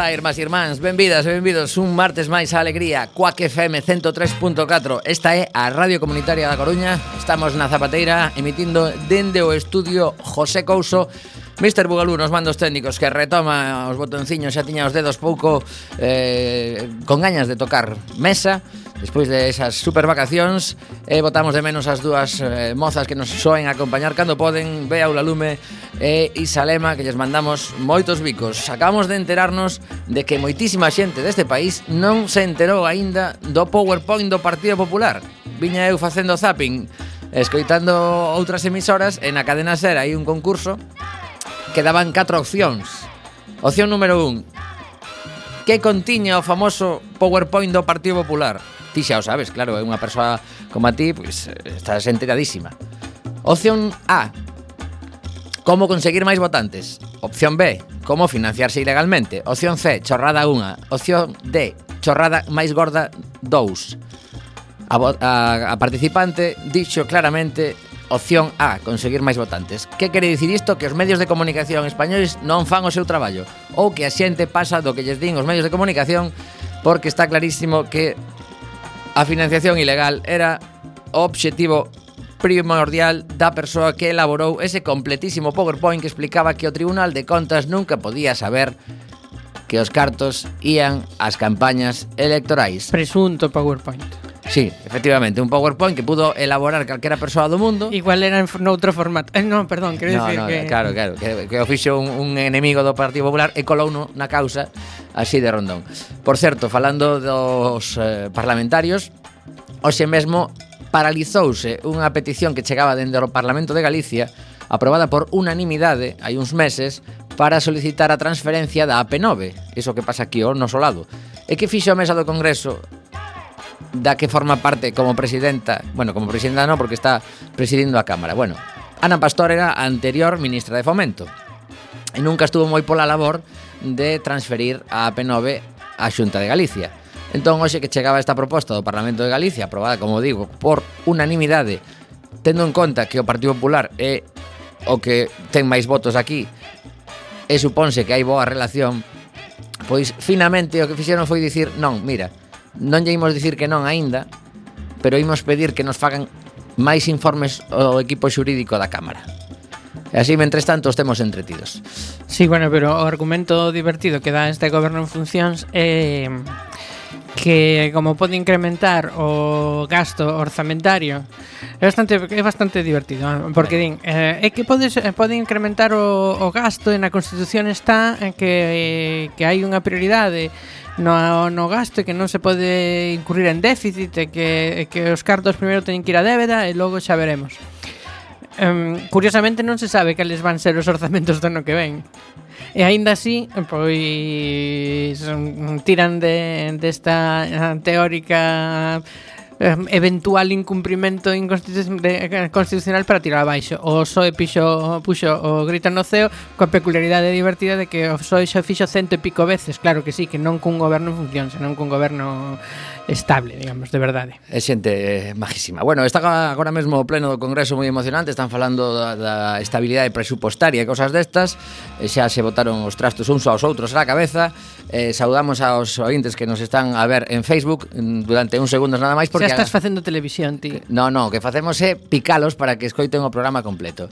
Ola, irmás e irmáns, benvidas e benvidos un martes máis a alegría Coac FM 103.4 Esta é a Radio Comunitaria da Coruña. Estamos na Zapateira emitindo dende o estudio José Couso. Mr. Bugalú nos mandos técnicos que retoma os botonciños xa tiña os dedos pouco eh, con gañas de tocar mesa Despois de esas super vacacións eh, Botamos de menos as dúas eh, mozas que nos soen acompañar Cando poden, Bea Ulalume e eh, Isalema Que lles mandamos moitos bicos Acabamos de enterarnos de que moitísima xente deste país Non se enterou aínda do PowerPoint do Partido Popular Viña eu facendo zapping Escoitando outras emisoras En a cadena ser hai un concurso quedaban catro opcións. Opción número 1. Que contiña o famoso PowerPoint do Partido Popular? Ti xa o sabes, claro, é unha persoa como a ti, pois estás enteradísima. Opción A. Como conseguir máis votantes? Opción B. Como financiarse ilegalmente? Opción C. Chorrada 1. Opción D. Chorrada máis gorda 2. A, a, a participante dixo claramente opción A, conseguir máis votantes. Que quere dicir isto? Que os medios de comunicación españoles non fan o seu traballo ou que a xente pasa do que lles din os medios de comunicación porque está clarísimo que a financiación ilegal era o obxectivo primordial da persoa que elaborou ese completísimo PowerPoint que explicaba que o Tribunal de Contas nunca podía saber que os cartos ían ás campañas electorais. Presunto PowerPoint. Sí, efectivamente, un PowerPoint que pudo elaborar calquera persoa do mundo. Igual era en noutro formato. Eh, non, perdón, quero no, dicir no, que eh, Claro, claro, que, que o fixo un, un enemigo do Partido Popular e colouno na causa así de rondón. Por certo, falando dos eh, parlamentarios, hoxe mesmo paralizouse unha petición que chegaba dende o Parlamento de Galicia aprobada por unanimidade hai uns meses para solicitar a transferencia da AP9, iso que pasa aquí ao noso lado. E que fixo a mesa do Congreso da que forma parte como presidenta, bueno, como presidenta no, porque está presidindo a Cámara. Bueno, Ana Pastor era a anterior ministra de Fomento e nunca estuvo moi pola labor de transferir a P9 a Xunta de Galicia. Entón, hoxe que chegaba esta proposta do Parlamento de Galicia, aprobada, como digo, por unanimidade, tendo en conta que o Partido Popular é o que ten máis votos aquí e suponse que hai boa relación, pois finamente o que fixeron foi dicir, non, mira, non lle imos dicir que non aínda, pero imos pedir que nos fagan máis informes ao equipo xurídico da Cámara. E así, mentres tanto, estemos entretidos. Sí, bueno, pero o argumento divertido que dá este goberno en funcións é eh que como pode incrementar o gasto orzamentario é bastante é bastante divertido ah, porque din eh, é que pode eh, pode incrementar o, o gasto e na Constitución está que eh, que hai unha prioridade no, no gasto e que non se pode incurrir en déficit e que, e que os cartos primeiro teñen que ir a débeda e logo xa veremos. Um, curiosamente non se sabe cales van ser os orzamentos do ano que ven. E aínda así, pois mm, tiran de desta de teórica eh, eventual incumprimento inconstitucional eh, para tirar abaixo. O PSOE pixo, puxo o grito no ceo coa peculiaridade divertida de que o PSOE xa fixo cento e pico veces. Claro que sí, que non cun goberno en función, senón cun goberno estable, digamos, de verdade. É xente majísima. Bueno, está agora mesmo o pleno do Congreso moi emocionante, están falando da, da estabilidade presupostaria e cosas destas, xa se votaron os trastos uns aos outros á cabeza, eh, saudamos aos ointes que nos están a ver en Facebook mm, durante uns segundos nada máis porque... Xa estás facendo televisión, ti. No, no, o que facemos é picalos para que escoiten o programa completo.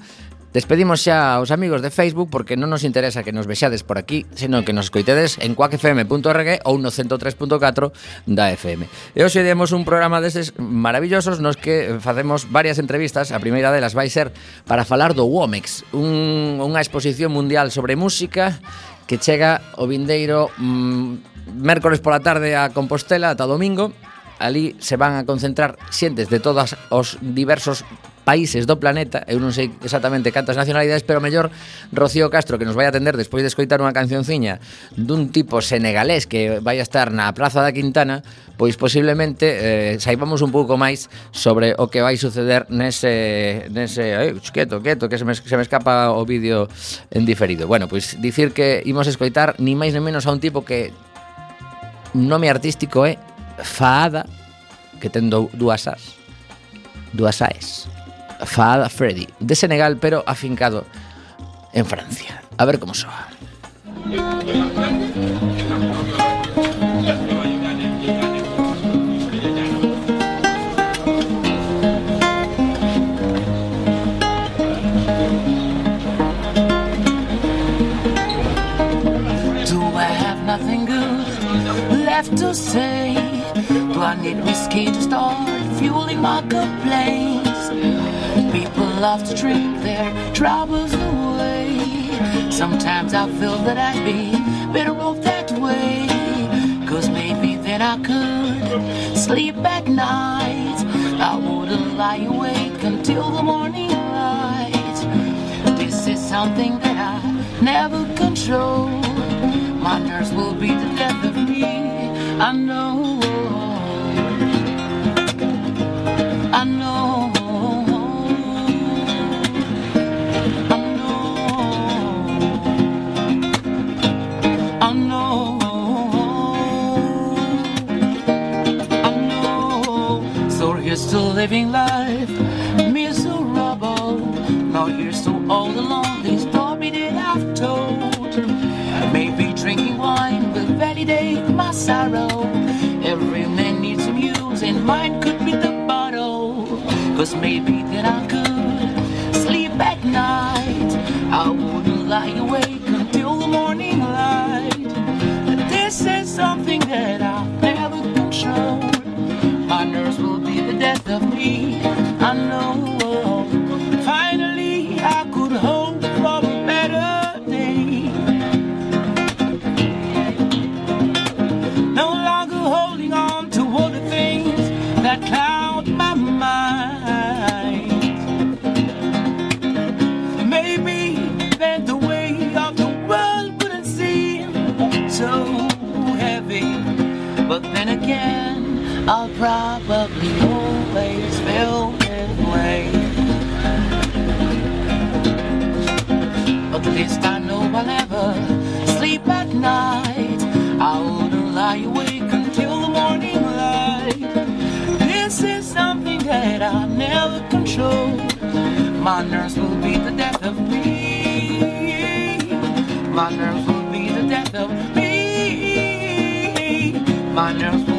Despedimos xa aos amigos de Facebook porque non nos interesa que nos vexades por aquí, senón que nos coitedes en cuacfm.org ou no 103.4 da FM. E hoxe demos un programa deses maravillosos nos que facemos varias entrevistas. A primeira delas vai ser para falar do Womex, un, unha exposición mundial sobre música que chega o vindeiro mm, mércores pola tarde a Compostela ata domingo. Ali se van a concentrar xentes de todas os diversos países do planeta, eu non sei exactamente cantas nacionalidades, pero mellor Rocío Castro, que nos vai atender despois de escoitar unha cancionciña dun tipo senegalés que vai a estar na Plaza da Quintana, pois posiblemente eh, saibamos un pouco máis sobre o que vai suceder nese... nese eh, quieto, quieto, que se me, se me escapa o vídeo en diferido. Bueno, pois dicir que imos escoitar ni máis ni menos a un tipo que nome artístico é Faada, que ten dúas as, dúas aes. Faada Freddy, de Senegal, pero afincado en Francia. A ver cómo soa. Left to say? Do I need whiskey to start fueling my complaints? Love to drink their troubles away. Sometimes I feel that I'd be better off that way. Cause maybe then I could sleep at night. I wouldn't lie awake until the morning light. This is something that I never control. My nerves will be the death of me. I know. I know. So living life, miserable. Now here's to all the lonely story that I've told. Maybe drinking wine will validate my sorrow. Every man needs a muse, and mine could be the bottle. Cause maybe then I could sleep at night. I wouldn't lie awake until the morning light. This is something that I of me. I know. Finally, I could hope for a better day. No longer holding on to all the things that cloud my mind. Maybe then the weight of the world wouldn't seem so heavy. But then again, I'll probably always feel this way. At least I know I'll never sleep at night. I wouldn't lie awake until the morning light. This is something that I never control. My nerves will be the death of me. My nerves will be the death of me. My nerves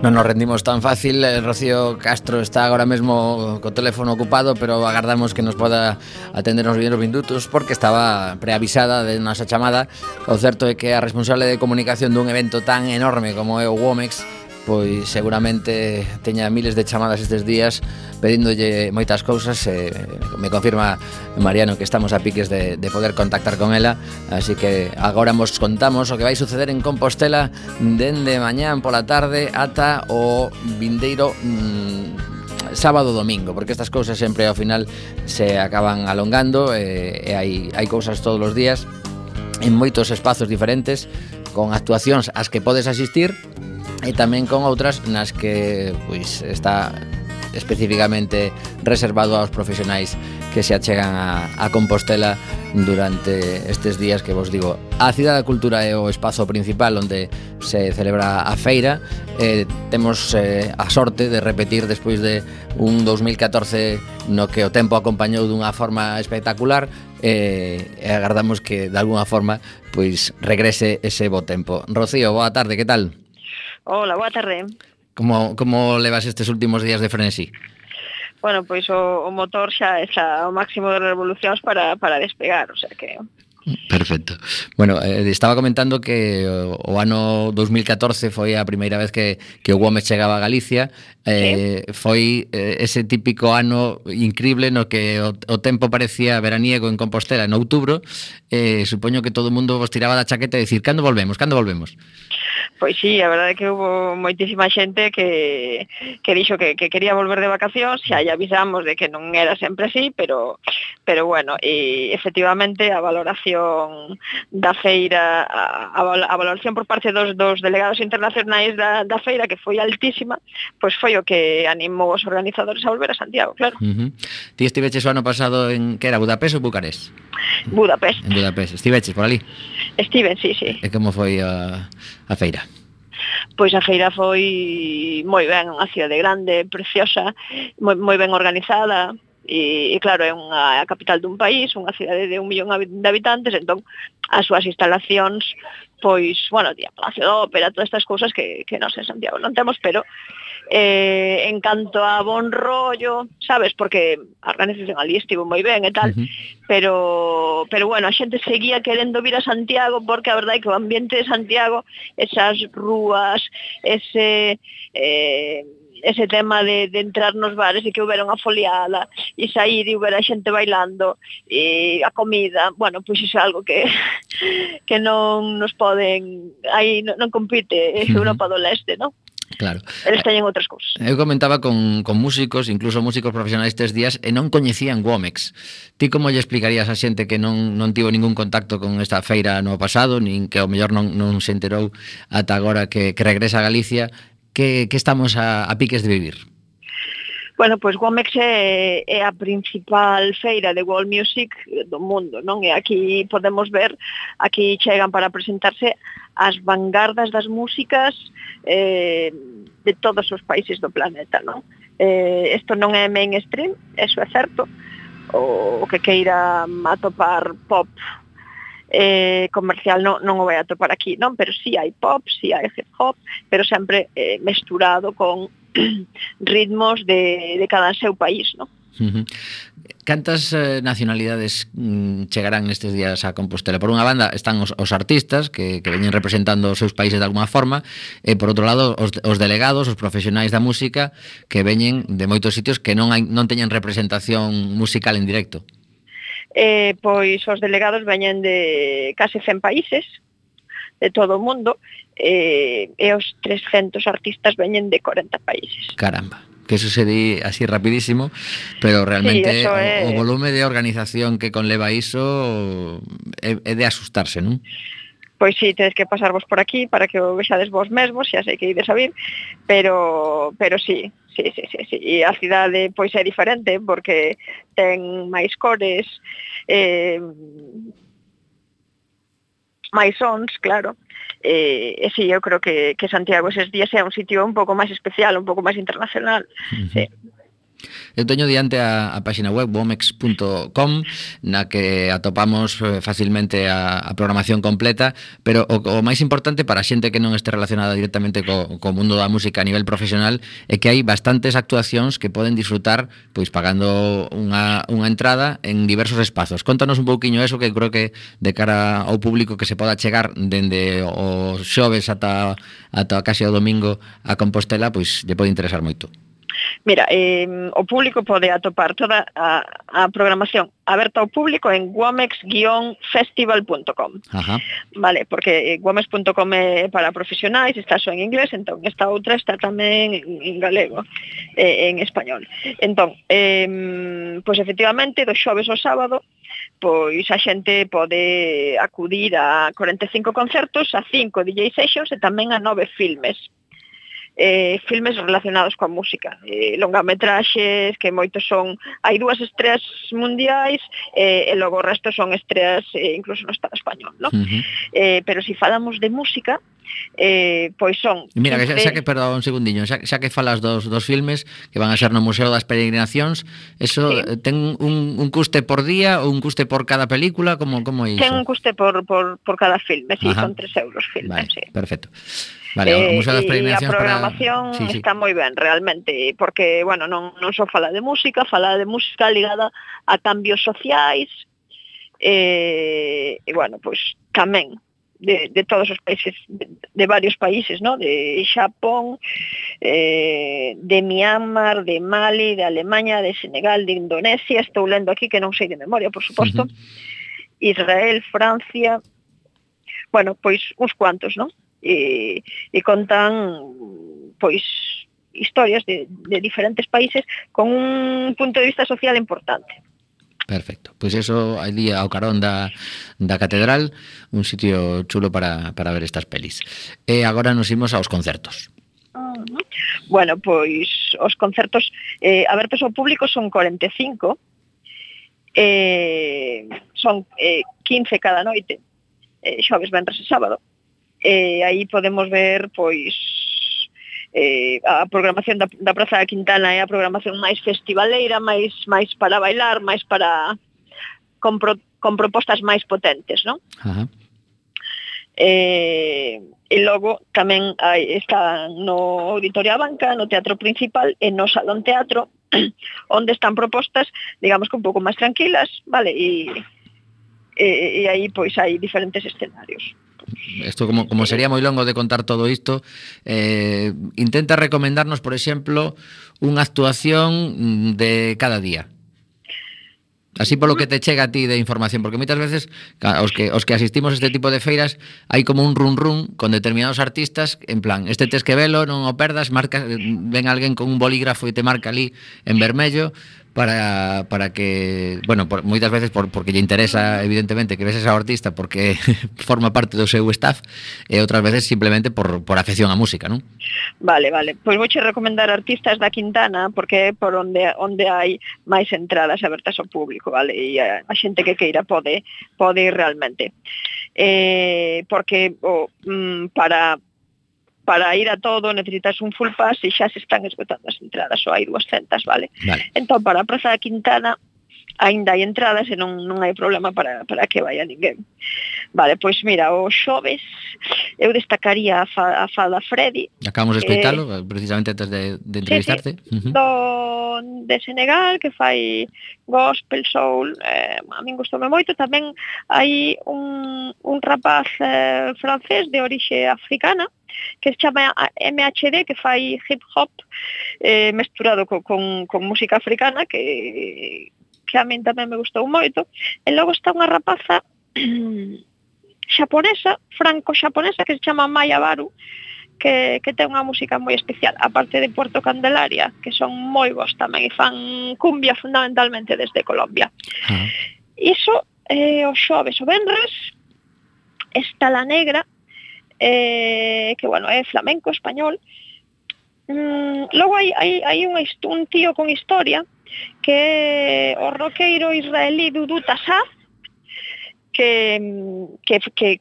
Non nos rendimos tan fácil. Eh, Rocío Castro está agora mesmo co teléfono ocupado Pero agardamos que nos poda atender nos vinderos minutos Porque estaba preavisada de nosa chamada O certo é que a responsable de comunicación dun evento tan enorme como é o WOMEX pois seguramente teña miles de chamadas estes días pedíndolle moitas cousas e me confirma Mariano que estamos a piques de, de poder contactar con ela así que agora vos contamos o que vai suceder en Compostela dende mañán pola tarde ata o vindeiro mmm, sábado domingo, porque estas cousas sempre ao final se acaban alongando e, e hai, hai cousas todos os días en moitos espazos diferentes con actuacións ás as que podes asistir e tamén con outras nas que pois está especificamente reservado aos profesionais que se achegan a, a Compostela durante estes días que vos digo. A Cidade da Cultura é o espazo principal onde se celebra a feira. Eh, temos eh, a sorte de repetir despois de un 2014 no que o tempo acompañou dunha forma espectacular eh, e agardamos que de alguna forma pois regrese ese bo tempo. Rocío, boa tarde, que tal? Hola, boa tarde. Como, como levas estes últimos días de frenesí? Bueno, pois o, o motor xa está ao máximo de revolucións para, para despegar, o sea que Perfecto. Bueno, eh, estaba comentando que o, o ano 2014 foi a primeira vez que, que o Gómez chegaba a Galicia eh, ¿Sí? Foi eh, ese típico ano increíble no que o, o tempo parecía veraniego en Compostela en outubro eh, Supoño que todo o mundo vos tiraba da chaqueta e dicir Cando volvemos, cando volvemos? Pois sí, a verdade é que hubo moitísima xente que, que dixo que, que quería volver de vacacións Xa lle avisamos de que non era sempre así, pero, pero bueno, e efectivamente a valoración valoración da feira a, a valoración por parte dos, dos delegados internacionais da, da feira que foi altísima pois foi o que animou os organizadores a volver a Santiago, claro uh -huh. Ti estiveches o ano pasado en que era Budapest ou Bucarest? Budapest En Budapest, estiveches por ali? Estiven, sí, sí E como foi a, a feira? pois a feira foi moi ben, unha cidade grande, preciosa, moi, moi ben organizada, e, e claro, é unha capital dun país, unha cidade de un millón de habitantes, entón as súas instalacións, pois, bueno, tía, Palacio de Ópera, todas estas cousas que, que non sei, Santiago non temos, pero eh, en canto a bon rollo, sabes, porque a organización ali estivo moi ben e tal, uh -huh. pero, pero bueno, a xente seguía querendo vir a Santiago porque a verdade é que o ambiente de Santiago, esas rúas, ese... Eh, ese tema de, de entrar nos bares e que houbera unha foliada e sair e houbera xente bailando e a comida, bueno, pois iso é algo que que non nos poden aí non, non compite Europa do Leste, non? Claro. Eles teñen outras cousas. Eu eh, comentaba con, con músicos, incluso músicos profesionais estes días, e non coñecían Womex. Ti como lle explicarías a xente que non, non tivo ningún contacto con esta feira no pasado, nin que ao mellor non, non se enterou ata agora que, que regresa a Galicia, que, que estamos a, a piques de vivir? Bueno, pois Womex é, é a principal feira de world music do mundo, non? E aquí podemos ver, aquí chegan para presentarse as vanguardas das músicas eh, de todos os países do planeta, non? Eh, esto non é mainstream, eso é certo, o que queira atopar pop eh, comercial non, non o vai a topar aquí, non? Pero si sí hai pop, si sí hai hip hop, pero sempre eh, mesturado con ritmos de, de cada seu país, non? Uh -huh. Cantas eh, nacionalidades mm, chegarán nestes días a Compostela? Por unha banda están os, os artistas que, que veñen representando os seus países de alguma forma e por outro lado os, os delegados, os profesionais da música que veñen de moitos sitios que non hai, non teñen representación musical en directo eh, pois os delegados veñen de case 100 países de todo o mundo eh, e os 300 artistas veñen de 40 países. Caramba que eso se di así rapidísimo, pero realmente sí, o, é... o volume de organización que conleva iso é, é de asustarse, non? pois si sí, tedes que pasarvos por aquí para que o vexades vos mesmos, xa sei que ides a vir, pero pero si, sí, sí, sí, sí, sí. E a cidade pois é diferente porque ten máis cores, eh, máis sons, claro. Eh, e si, sí, eu creo que, que Santiago eses días é un sitio un pouco máis especial, un pouco máis internacional. Uh -huh. Sí. Eu teño diante a, a páxina web bomex.com na que atopamos eh, facilmente a, a programación completa, pero o, o máis importante para a xente que non este relacionada directamente co, co mundo da música a nivel profesional é que hai bastantes actuacións que poden disfrutar pois pagando unha, unha entrada en diversos espazos. Contanos un pouquiño eso que creo que de cara ao público que se poda chegar dende o xoves ata, ata casi o domingo a Compostela, pois lle pode interesar moito. Mira, eh, o público pode atopar toda a, a programación aberta ao público en guamex-festival.com Vale, porque eh, guamex.com é para profesionais, está só en inglés, entón esta outra está tamén en, en galego, eh, en español. Entón, eh, pois efectivamente, do xoves ao sábado, pois a xente pode acudir a 45 concertos, a 5 DJ sessions e tamén a 9 filmes eh, filmes relacionados coa música, eh, longametraxes, que moitos son, hai dúas estreas mundiais, eh, e logo o resto son estreas eh, incluso no Estado español, ¿no? Uh -huh. eh, pero se si falamos de música, eh, pois son... Mira, que xa, xa que, perdón, un segundiño, xa, xa que falas dos, dos filmes que van a ser no Museo das Peregrinacións, eso sí. Eh, ten un, un custe por día ou un custe por cada película, como, como é iso? Ten un custe por, por, por cada filme, sí, Ajá. son 3 euros filme, vale, sí. perfecto. Vale, eh, o Museo das Peregrinacións a programación para... sí, sí. está moi ben, realmente, porque, bueno, non, non só fala de música, fala de música ligada a cambios sociais, eh, e, bueno, pois pues, tamén de, de todos os países, de, de varios países, ¿no? de Xapón, eh, de Myanmar, de Mali, de Alemania, de Senegal, de Indonesia, estou lendo aquí que non sei de memoria, por suposto, uh -huh. Israel, Francia, bueno, pois uns cuantos, non? e, e contan pois historias de, de diferentes países con un punto de vista social importante. Perfecto. Pois pues eso ali ao carón da, da catedral, un sitio chulo para, para ver estas pelis. E agora nos imos aos concertos. Ah, bueno, pois os concertos eh, a ver peso público son 45 eh, son eh, 15 cada noite eh, xoves, vendres e sábado e aí podemos ver pois eh, a programación da, da Praza da Quintana é a programación máis festivaleira, máis máis para bailar, máis para con, pro, con propostas máis potentes, non? Ajá. Eh, e logo tamén hai, está no Auditorio Banca, no Teatro Principal e no Salón Teatro, onde están propostas, digamos que un pouco máis tranquilas, vale? E, e, e aí pois hai diferentes escenarios isto como, como sería moi longo de contar todo isto, eh, intenta recomendarnos, por exemplo, unha actuación de cada día. Así polo que te chega a ti de información, porque moitas veces os que os que asistimos a este tipo de feiras hai como un run run con determinados artistas en plan, este tes que velo, non o perdas, marca ven alguén con un bolígrafo e te marca ali en vermello, para, para que, bueno, por, moitas veces por, porque lle interesa evidentemente que veses ao artista porque forma parte do seu staff e outras veces simplemente por, por afección á música, non? Vale, vale. Pois vou che recomendar artistas da Quintana porque é por onde onde hai máis entradas abertas ao público, vale? E a, a xente que queira pode pode ir realmente. Eh, porque o, oh, mm, para para ir a todo necesitas un full pass e xa se están esgotando as entradas, só hai 200, vale? vale. Entón, para a Praza da Quintana aínda hai entradas e non, non hai problema para, para que vaya ninguén. Vale, pois mira, o xoves eu destacaría a, fa, a Fada Freddy. Acabamos de escoitalo, eh, precisamente antes de, de entrevistarte. Sí, sí, uh -huh. do, de Senegal, que fai gospel, soul, eh, a min gustoume moito. Tamén hai un, un rapaz eh, francés de orixe africana, que se chama MHD, que fai hip hop eh, mesturado co, con, con música africana, que que a min tamén me gustou moito. E logo está unha rapaza xaponesa, franco-xaponesa, que se chama Maya Baru, que, que ten unha música moi especial, aparte de Puerto Candelaria, que son moi bons tamén, e fan cumbia fundamentalmente desde Colombia. Ah. Iso eh, o xoves o venres está la negra, eh, que bueno, é flamenco español. Mm, logo hai, hai, hai un, un tío con historia, que o roqueiro israelí Dudu Tassaz que, que, que,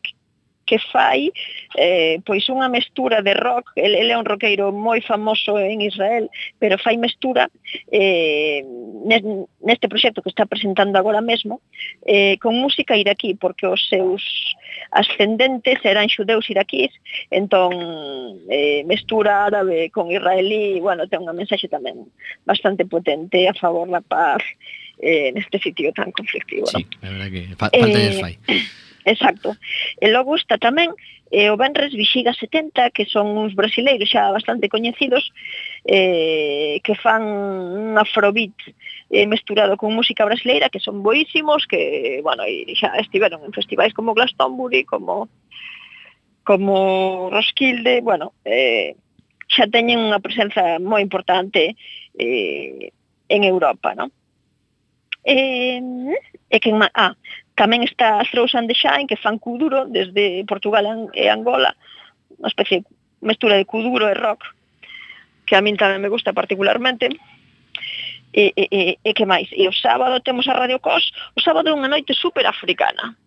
que fai eh, pois unha mestura de rock, ele, ele é un roqueiro moi famoso en Israel, pero fai mestura eh, neste proxecto que está presentando agora mesmo eh, con música iraquí, porque os seus ascendentes eran xudeus iraquís, entón eh, mestura árabe con israelí, bueno, ten unha mensaxe tamén bastante potente a favor da paz eh, neste sitio tan conflictivo. Sí, ¿no? a verdade que fa falta eh, fai. Exacto. E logo está tamén eh, o Benres Vixiga 70, que son uns brasileiros xa bastante coñecidos, eh, que fan un afrobeat eh, mesturado con música brasileira, que son boísimos, que, bueno, xa estiveron en festivais como Glastonbury, como como Roskilde, bueno, eh, xa teñen unha presenza moi importante eh, en Europa, non? Eh, e que, ah, Tamén está as trouxan de xa que fan cuduro desde Portugal e Angola, unha especie de mestura de cuduro e rock, que a min tamén me gusta particularmente. E, e, e, e que máis? E o sábado temos a Radio Cos, o sábado é unha noite super africana.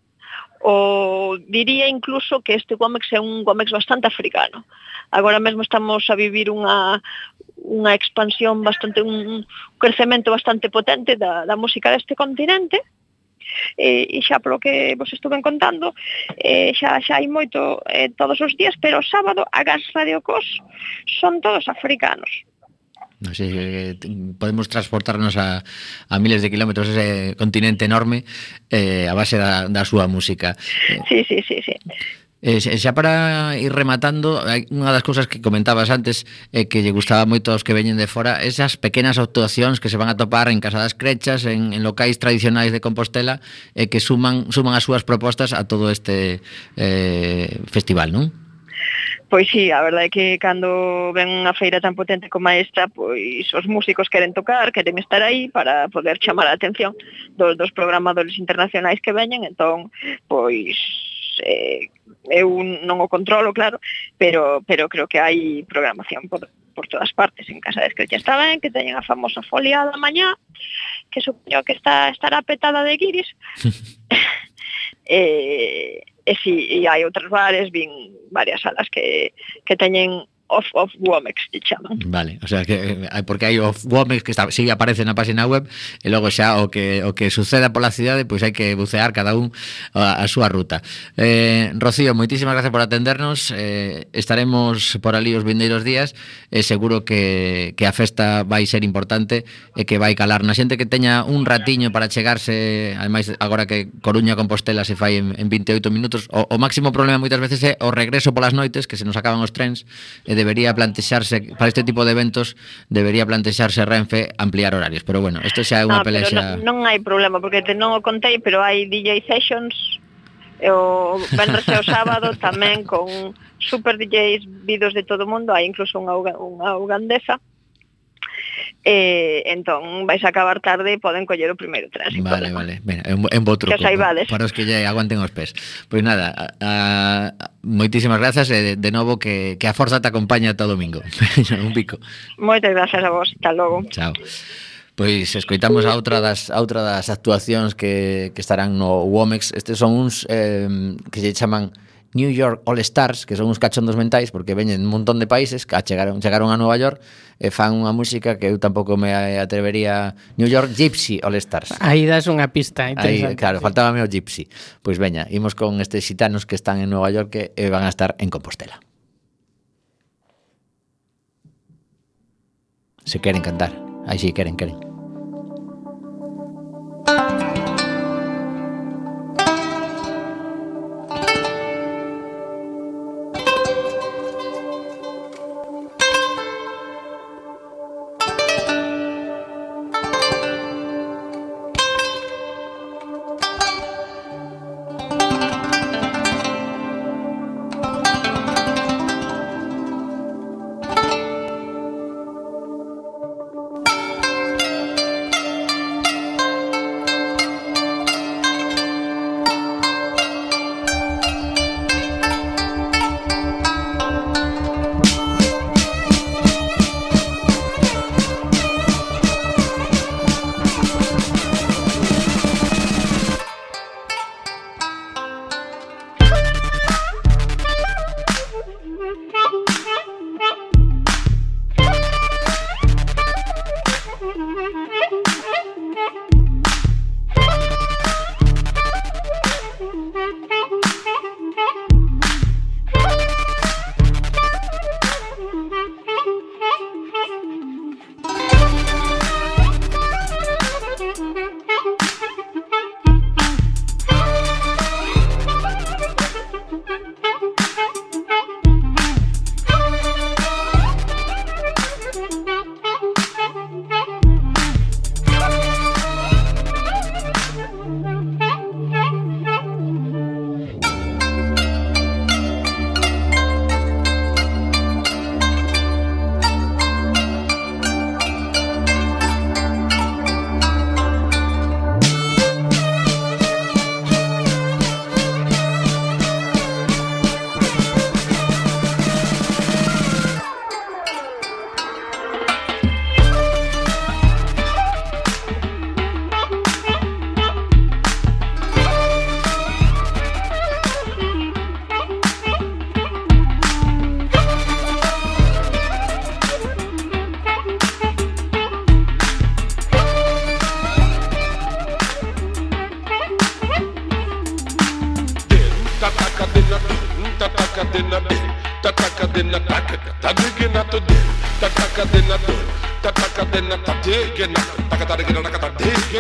O diría incluso que este Guamex é un Guamex bastante africano. Agora mesmo estamos a vivir unha unha expansión bastante un, un crecemento bastante potente da, da música deste continente eh, e xa polo que vos estuve contando, eh, xa, xa hai moito eh, todos os días, pero o sábado a Gas Radio Cos son todos africanos. no eh, podemos transportarnos a, a miles de kilómetros ese continente enorme eh, a base da, da súa música. Sí, sí, sí, sí. Eh, xa para ir rematando, unha das cousas que comentabas antes eh, que lle gustaba moito aos que veñen de fora, esas pequenas actuacións que se van a topar en casadas crechas, en, en locais tradicionais de Compostela, eh, que suman suman as súas propostas a todo este eh, festival, non? Pois sí, a verdade é que cando ven unha feira tan potente como esta, pois os músicos queren tocar, queren estar aí para poder chamar a atención dos, dos programadores internacionais que veñen, entón, pois eh, eu non o controlo, claro, pero, pero creo que hai programación por, por todas partes en casa de Escrella. Está ben que teñen a famosa folia da mañá, que supoño que está, estará petada de guiris. eh, e si e hai outros bares, vin varias salas que, que teñen of of Womex que chaman. Vale, o sea que eh, porque hai of Womex que está, sí aparece na página web e logo xa o que o que suceda pola cidade, pois hai que bucear cada un a, a súa ruta. Eh, Rocío, moitísimas gracias por atendernos. Eh, estaremos por ali os vindeiros días e eh, seguro que que a festa vai ser importante e que vai calar na xente que teña un ratiño para chegarse, ademais agora que Coruña Compostela se fai en, en 28 minutos, o, o máximo problema moitas veces é o regreso polas noites que se nos acaban os trens e de debería plantexarse para este tipo de eventos debería plantexarse Renfe ampliar horarios, pero bueno, isto xa é unha ah, no, pelea xa... Non, non hai problema, porque te non o contei, pero hai DJ sessions o venres e o sábado tamén con super DJs vidos de todo o mundo, hai incluso unha, unha ugandesa eh, entón vais a acabar tarde e poden coller o primeiro tránsito. Vale, vale. Ben, en un, bo truco. Que. Para os que lle aguanten os pés. Pois nada, a, a, moitísimas grazas e de, de novo que, que a forza te acompaña ata domingo. un pico. Moitas grazas a vos. Hasta logo. Chao. Pois escoitamos a outra das a outra das actuacións que, que estarán no Womex. Estes son uns eh, que lle chaman New York All Stars, que son uns cachondos mentais porque veñen un montón de países, que chegaron, chegaron a Nova York e fan unha música que eu tampouco me atrevería New York Gypsy All Stars. Aí das unha pista interesante. Aí, claro, sí. faltábame o Gypsy. Pois veña, imos con estes xitanos que están en Nova York que van a estar en Compostela. Se queren cantar. Aí sí, queren, queren.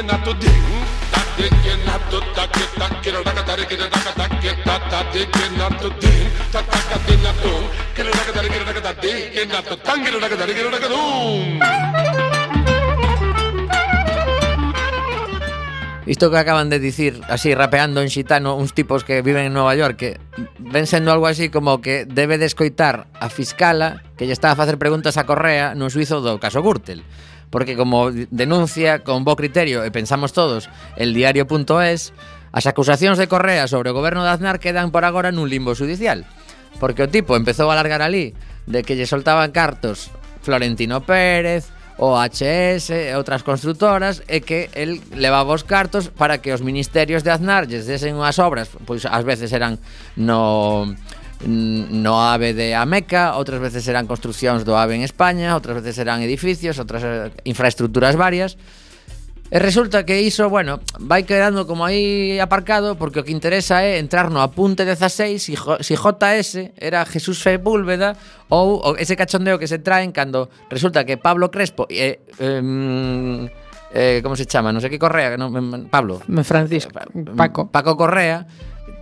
you to dig. That dig you to tak it tak it tak it tak it tak it tak to dig. ta tak tak dig to. Kira tak tak kira tak tak dig to tang kira tak tak kira tak Isto que acaban de dicir, así rapeando en xitano, uns tipos que viven en Nova York, que ven sendo algo así como que debe de escoitar a fiscala que lle está a facer preguntas a Correa no suizo do caso Gürtel porque como denuncia con bo criterio e pensamos todos el diario.es, as acusacións de Correa sobre o goberno de Aznar quedan por agora nun limbo judicial, porque o tipo empezou a largar ali de que lle soltaban cartos Florentino Pérez, OHS e outras constructoras e que el levaba os cartos para que os ministerios de Aznar lles desen unhas obras, pois ás veces eran no no AVE de Ameca, outras veces serán construccións do AVE en España, outras veces serán edificios, outras eh, infraestructuras varias. E resulta que iso, bueno, vai quedando como aí aparcado porque o que interesa é entrar no apunte 16 si, si JS era Jesús Sepúlveda ou, ou ese cachondeo que se traen cando resulta que Pablo Crespo e, eh, eh, eh, como se chama, non sei que Correa, non, Pablo. Francisco, eh, Paco. Paco Correa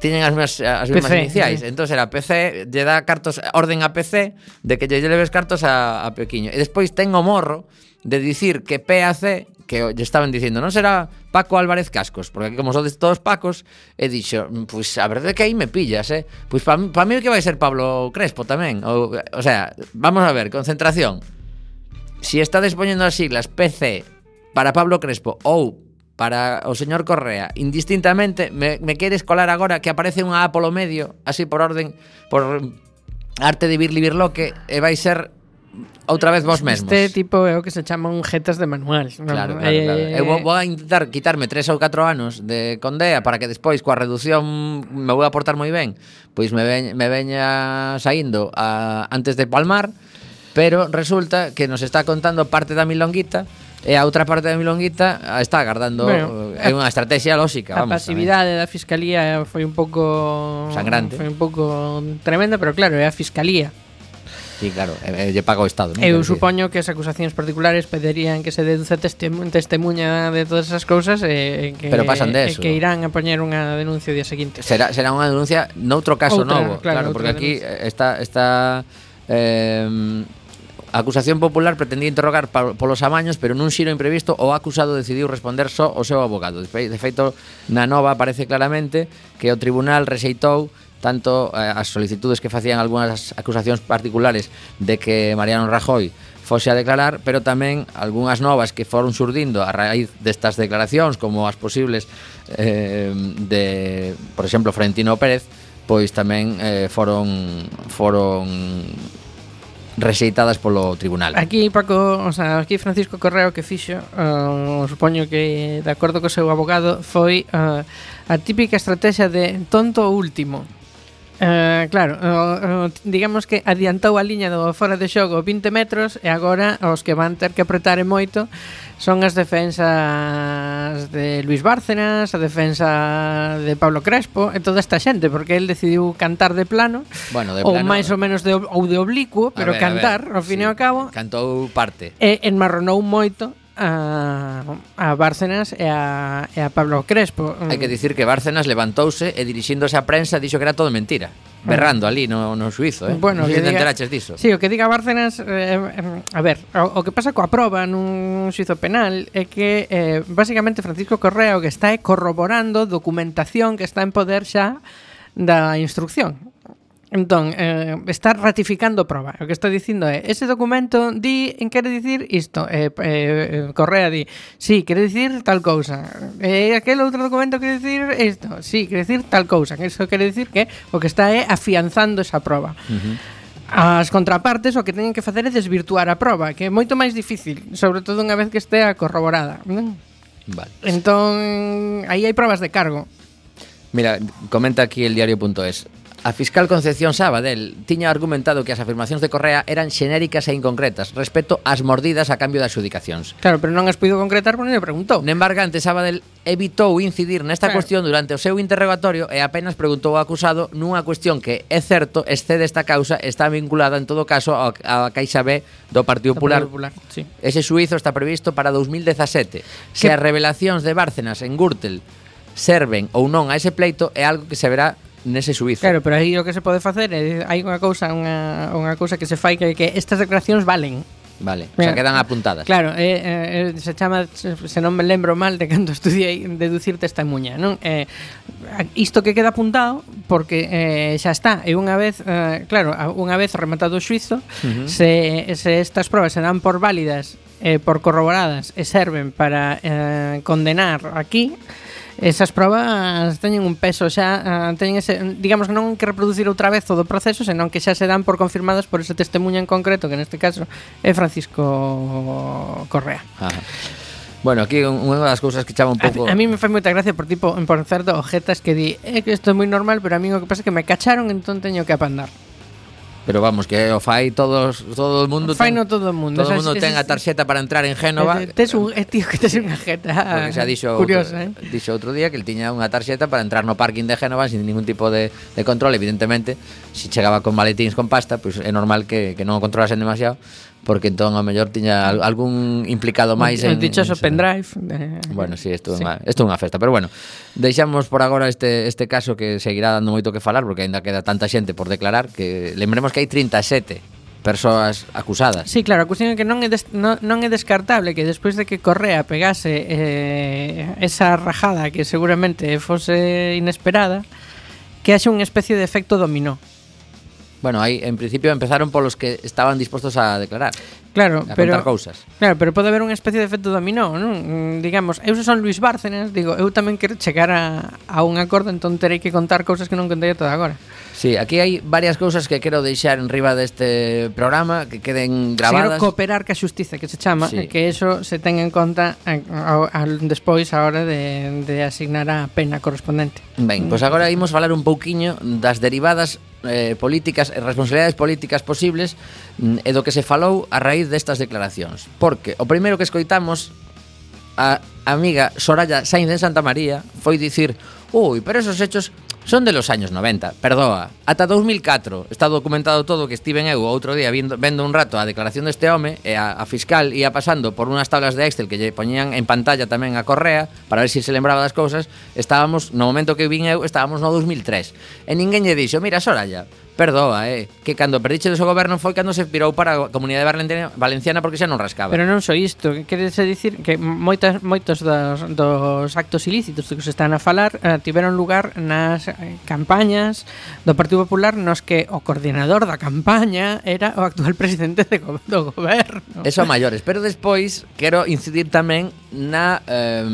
tiñen as mesmas, eh, as mesmas PC, iniciais. Sí. Entón era PC, lle dá cartos, orden a PC de que lle leves cartos a, a Pequiño. E despois ten o morro de dicir que PAC que lle estaban dicindo, non será Paco Álvarez Cascos, porque aquí como sodes todos Pacos, e dixo, mm, pois a verdade que aí me pillas, eh? Pois para pa mí que vai ser Pablo Crespo tamén, o, o sea, vamos a ver, concentración. Si está despoñendo as siglas PC para Pablo Crespo ou para o señor Correa. Indistintamente, me, me queres colar agora que aparece unha A polo medio, así por orden, por arte de Birli Birloque, e vai ser outra vez vos mesmos. Este tipo é o que se chama un jetas de manual. Claro, claro, eh, claro. Eu vou, vou a intentar quitarme tres ou catro anos de Condea para que despois coa redución me vou a portar moi ben, pois me veña, me veña saindo a, antes de Palmar, pero resulta que nos está contando parte da milonguita E a outra parte da milonguita está agardando bueno, eh, é unha estrategia lóxica, a vamos. A pasividade da fiscalía foi un pouco sangrante. Foi un pouco tremenda, pero claro, é a fiscalía. Sí, claro, lle paga o Estado. Non? Eu supoño que as acusacións particulares pedirían que se deduce testemunha, testemunha de todas esas cousas e, e que, Pero pasan de eso, e que irán a poñer unha denuncia o día seguinte. Será, será unha denuncia noutro caso outra, novo, claro, claro porque denuncia. aquí está, está eh, A acusación popular pretendía interrogar polos amaños, pero nun xiro imprevisto o acusado decidiu responder só o seu abogado. De feito, na nova aparece claramente que o tribunal rexeitou tanto eh, as solicitudes que facían algunhas acusacións particulares de que Mariano Rajoy fose a declarar, pero tamén algunhas novas que foron surdindo a raíz destas declaracións, como as posibles eh, de, por exemplo, Frentino Pérez, pois tamén eh, foron foron rexeitadas polo tribunal. Aquí Paco, o sea, aquí Francisco Correo que fixo, uh, supoño que de acordo co seu abogado foi uh, a típica estrategia de tonto último. Uh, claro, uh, uh, digamos que adiantou a liña do fora de xogo 20 metros e agora os que van ter que apretar e moito son as defensas de Luis Bárcenas, a defensa de Pablo Crespo e toda esta xente, porque el decidiu cantar de plano, bueno, de plano ou máis ou menos de, ou de oblicuo, pero ver, cantar, ver, ao fin sí, e ao cabo. Cantou parte. E enmarronou moito a, a Bárcenas e a, e a Pablo Crespo. Hai que dicir que Bárcenas levantouse e dirixíndose á prensa dixo que era todo mentira. Berrando ali no, no suizo, eh? Bueno, non sei se enteraches diso. Sí, o que diga Bárcenas... Eh, eh, a ver, o, o que pasa coa proba nun suizo penal é que, eh, basicamente, Francisco Correa o que está é corroborando documentación que está en poder xa da instrucción. Entón, eh, está ratificando proba. O que estou dicindo é, ese documento di, en quere dicir isto. Eh, eh, Correa di, sí, quere dicir tal cousa. Eh, aquel outro documento quere dicir isto. Sí, quere dicir tal cousa. Eso quere dicir que o que está é afianzando esa proba. Uh -huh as contrapartes o que teñen que facer é desvirtuar a proba, que é moito máis difícil, sobre todo unha vez que estea corroborada. Vale. Entón, aí hai probas de cargo. Mira, comenta aquí el diario.es. A fiscal Concepción Sabadell tiña argumentado que as afirmacións de Correa eran xenéricas e inconcretas respecto ás mordidas a cambio das adjudicacións. Claro, pero non as puido concretar porque non lle preguntou. Nembarga, antes Sabadell evitou incidir nesta claro. cuestión durante o seu interrogatorio e apenas preguntou ao acusado nunha cuestión que, é certo, excede esta causa está vinculada en todo caso á, á Caixa B do Partido Popular. Popular sí. Ese suizo está previsto para 2017. Se que... as revelacións de Bárcenas en Gürtel serven ou non a ese pleito é algo que se verá nese suizo. Claro, pero aí o que se pode facer é hai unha cousa, unha, unha cousa que se fai que, que estas declaracións valen. Vale, xa o sea, quedan apuntadas. Claro, eh, eh, se chama, se non me lembro mal de cando estudiei deducir testemunha, non? Eh, isto que queda apuntado porque eh, xa está, e unha vez, eh, claro, unha vez rematado o xuizo, uh -huh. se, se estas probas se dan por válidas, eh, por corroboradas e serven para eh, condenar aquí, Esas probas teñen un peso xa, eh, teñen ese, digamos que non que reproducir outra vez todo o proceso, senón que xa se dan por confirmadas por ese testemunha en concreto, que neste caso é Francisco Correa. Ajá. Bueno, aquí unha das cousas que chama un pouco... A, a mí me fai moita gracia por tipo, por certo, ojetas que di, é eh, que isto é moi normal, pero a mí o que pasa é que me cacharon, entón teño que apandar. Pero vamos, que o fai todos, todo o mundo... Fai ten, no todo o mundo. Todo o mundo ten a tarxeta para entrar en Génova. Eh, tes un, eh, tío, que tes unha jeta porque xa dixo curiosa, outro, eh? Dixo outro día que el tiña unha tarxeta para entrar no parking de Génova sin ningún tipo de, de control, evidentemente. Se si chegaba con maletíns con pasta, pois pues é normal que, que non o controlasen demasiado porque entón ao mellor tiña algún implicado máis en... O dichoso en, pendrive. Bueno, sí, isto é sí. unha, isto unha festa, pero bueno, deixamos por agora este, este caso que seguirá dando moito que falar, porque aínda queda tanta xente por declarar, que lembremos que hai 37 persoas acusadas. Sí, claro, a cuestión é que non é, des, non, non é descartable que despois de que Correa pegase eh, esa rajada que seguramente fose inesperada, que haxe unha especie de efecto dominó Bueno, aí en principio empezaron polos que estaban dispostos a declarar. Claro, a pero cousas. Claro, pero pode haber unha especie de efecto dominó, non? Mm, digamos, eu se son Luis Bárcenas, digo, eu tamén quero chegar a, a un acordo, entón terei que contar cousas que non contei toda agora. Sí, aquí hai varias cousas que quero deixar en riba deste programa que queden grabadas. Quero cooperar ca xustiza que se chama, sí. que eso se ten en conta a, a, a, despois a hora de, de asignar a pena correspondente. Ben, pois pues agora imos falar un pouquiño das derivadas eh, políticas e responsabilidades políticas posibles mm, e do que se falou a raíz destas declaracións. Porque o primeiro que escoitamos a amiga Soraya Sainz de Santa María foi dicir Ui, pero esos hechos Son de los años 90, perdoa. Ata 2004 está documentado todo que estiven eu outro día vindo, vendo un rato a declaración deste home e a, a fiscal ia pasando por unhas tablas de Excel que lle poñían en pantalla tamén a Correa para ver se si se lembraba das cousas. Estábamos, no momento que vin eu, estábamos no 2003. E ninguén lle dixo, mira, Soraya, perdoa, eh, que cando perdiche do seu goberno foi cando se pirou para a comunidade valenciana porque xa non rascaba. Pero non só isto, que queres dicir que moitas moitos dos, dos actos ilícitos que se están a falar eh, tiveron lugar nas Eh, campañas do Partido Popular nos que o coordinador da campaña era o actual presidente de go do goberno. Eso a maiores, pero despois quero incidir tamén na eh,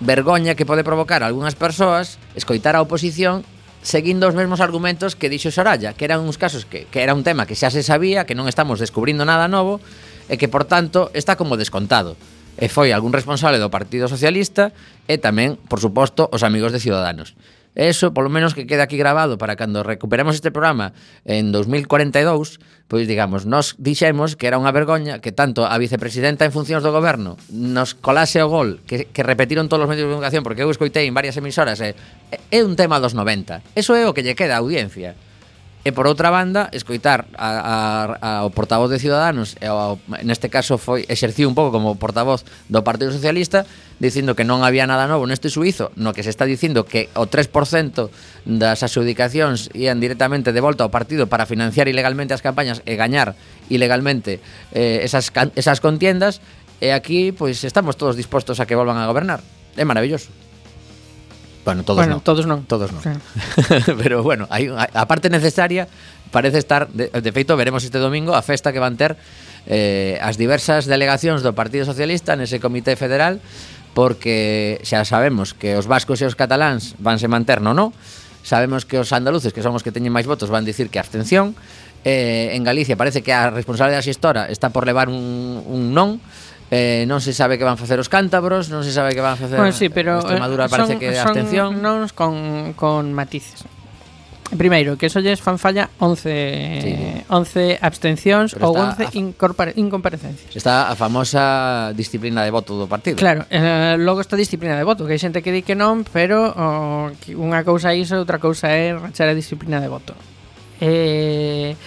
vergoña que pode provocar a algunhas persoas escoitar a oposición seguindo os mesmos argumentos que dixo Soraya, que eran uns casos que, que era un tema que xa se sabía, que non estamos descubrindo nada novo, e que, por tanto, está como descontado. E foi algún responsable do Partido Socialista e tamén, por suposto, os amigos de Ciudadanos. Eso, polo menos que quede aquí grabado para cando recuperemos este programa en 2042, pois digamos, nos dixemos que era unha vergoña que tanto a vicepresidenta en funcións do goberno nos colase o gol que, que repetiron todos os medios de comunicación porque eu escoitei en varias emisoras, e é un tema dos 90. Eso é o que lle queda a audiencia. E por outra banda, escoitar a, a, ao portavoz de Ciudadanos, e ao, neste caso foi exerciu un pouco como portavoz do Partido Socialista, dicindo que non había nada novo neste suizo, no que se está dicindo que o 3% das adjudicacións ían directamente de volta ao partido para financiar ilegalmente as campañas e gañar ilegalmente eh, esas, esas contiendas, e aquí pois estamos todos dispostos a que volvan a gobernar. É maravilloso. Bueno, todos bueno, non. Todos non. Todos non. Sí. Pero bueno, hai a parte necesaria parece estar de, de feito veremos este domingo a festa que van ter eh, as diversas delegacións do Partido Socialista nese Comité Federal porque xa sabemos que os vascos e os cataláns vanse manter no no sabemos que os andaluces que son os que teñen máis votos van dicir que abstención eh, en Galicia parece que a responsable da xistora está por levar un, un non Eh, non se sabe que van facer os cántabros, non se sabe que van facer bueno, sí, pero Extremadura, eh, son, parece que son abstención. Non con, con matices. Primeiro, que solles fan falla 11 sí. 11 abstencións Pero ou 11 incomparecencias. Está a famosa disciplina de voto do partido. Claro, eh, logo está a disciplina de voto, que hai xente que di que non, pero oh, unha cousa é iso, outra cousa é rachar a disciplina de voto. Eh,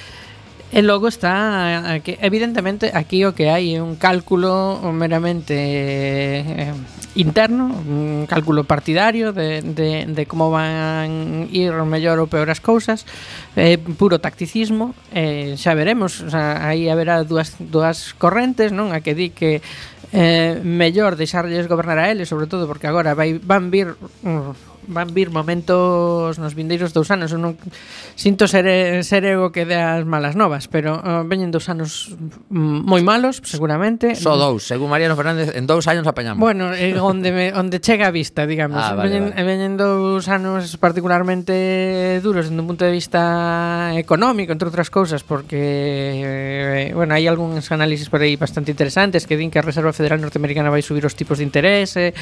E logo está eh, que evidentemente aquí o que hai é un cálculo meramente eh, interno, un cálculo partidario de, de, de como van ir mellor ou peor as cousas, eh, puro tacticismo, eh, xa veremos, o sea, aí haberá dúas, dúas correntes, non? A que di que eh, mellor deixarlles gobernar a eles, sobre todo porque agora vai, van vir uh, van vir momentos nos vindeiros dous anos. Eu non sinto ser, ser eu que dé as malas novas, pero uh, veñen dous anos moi malos, seguramente. Só dous, según Mariano Fernández, en dous anos apañamos. Bueno, eh, onde, me, onde chega a vista, digamos. Ah, vale, veñen, vale. veñen dous anos particularmente duros dende un punto de vista económico, entre outras cousas, porque, eh, bueno, hai algúns análisis por aí bastante interesantes que din que a Reserva Federal Norteamericana vai subir os tipos de interés, eh,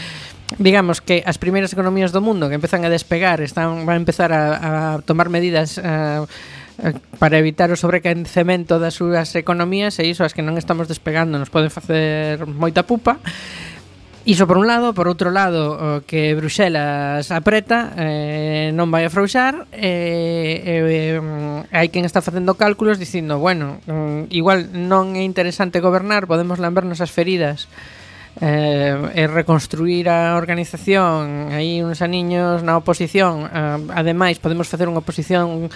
digamos que as primeiras economías do mundo que empezan a despegar, están van a empezar a, a tomar medidas a, a, para evitar o sobrecancemento das súas economías e iso as que non estamos despegando nos poden facer moita pupa. Iso por un lado, por outro lado, o que Bruxelas apreta eh, non vai a frouxar eh, eh, hai quen está facendo cálculos dicindo, bueno, mm, igual non é interesante gobernar, podemos lambernos as feridas eh, e reconstruir a organización. Aí uns aniños na oposición eh, ademais podemos facer unha oposición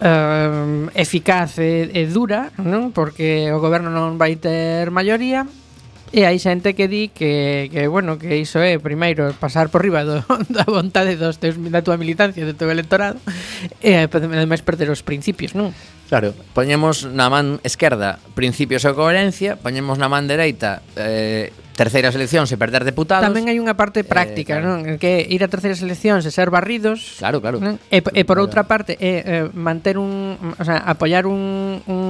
eh, eficaz e, e dura non? Porque o goberno non vai ter maioría. E hai xente que di que, que bueno, que iso é primeiro pasar por riba do, da vontade dos teus, da tua militancia, do teu electorado e ademais perder os principios, non? Claro. Poñemos na man esquerda principios e coherencia, poñemos na man dereita eh, terceiras eleccións e perder deputados. Tamén hai unha parte eh, práctica, eh, claro. non? Que ir a terceiras eleccións e ser barridos. Claro, claro. Non? E, e por outra parte, é eh, manter un, o sea, apoiar un, un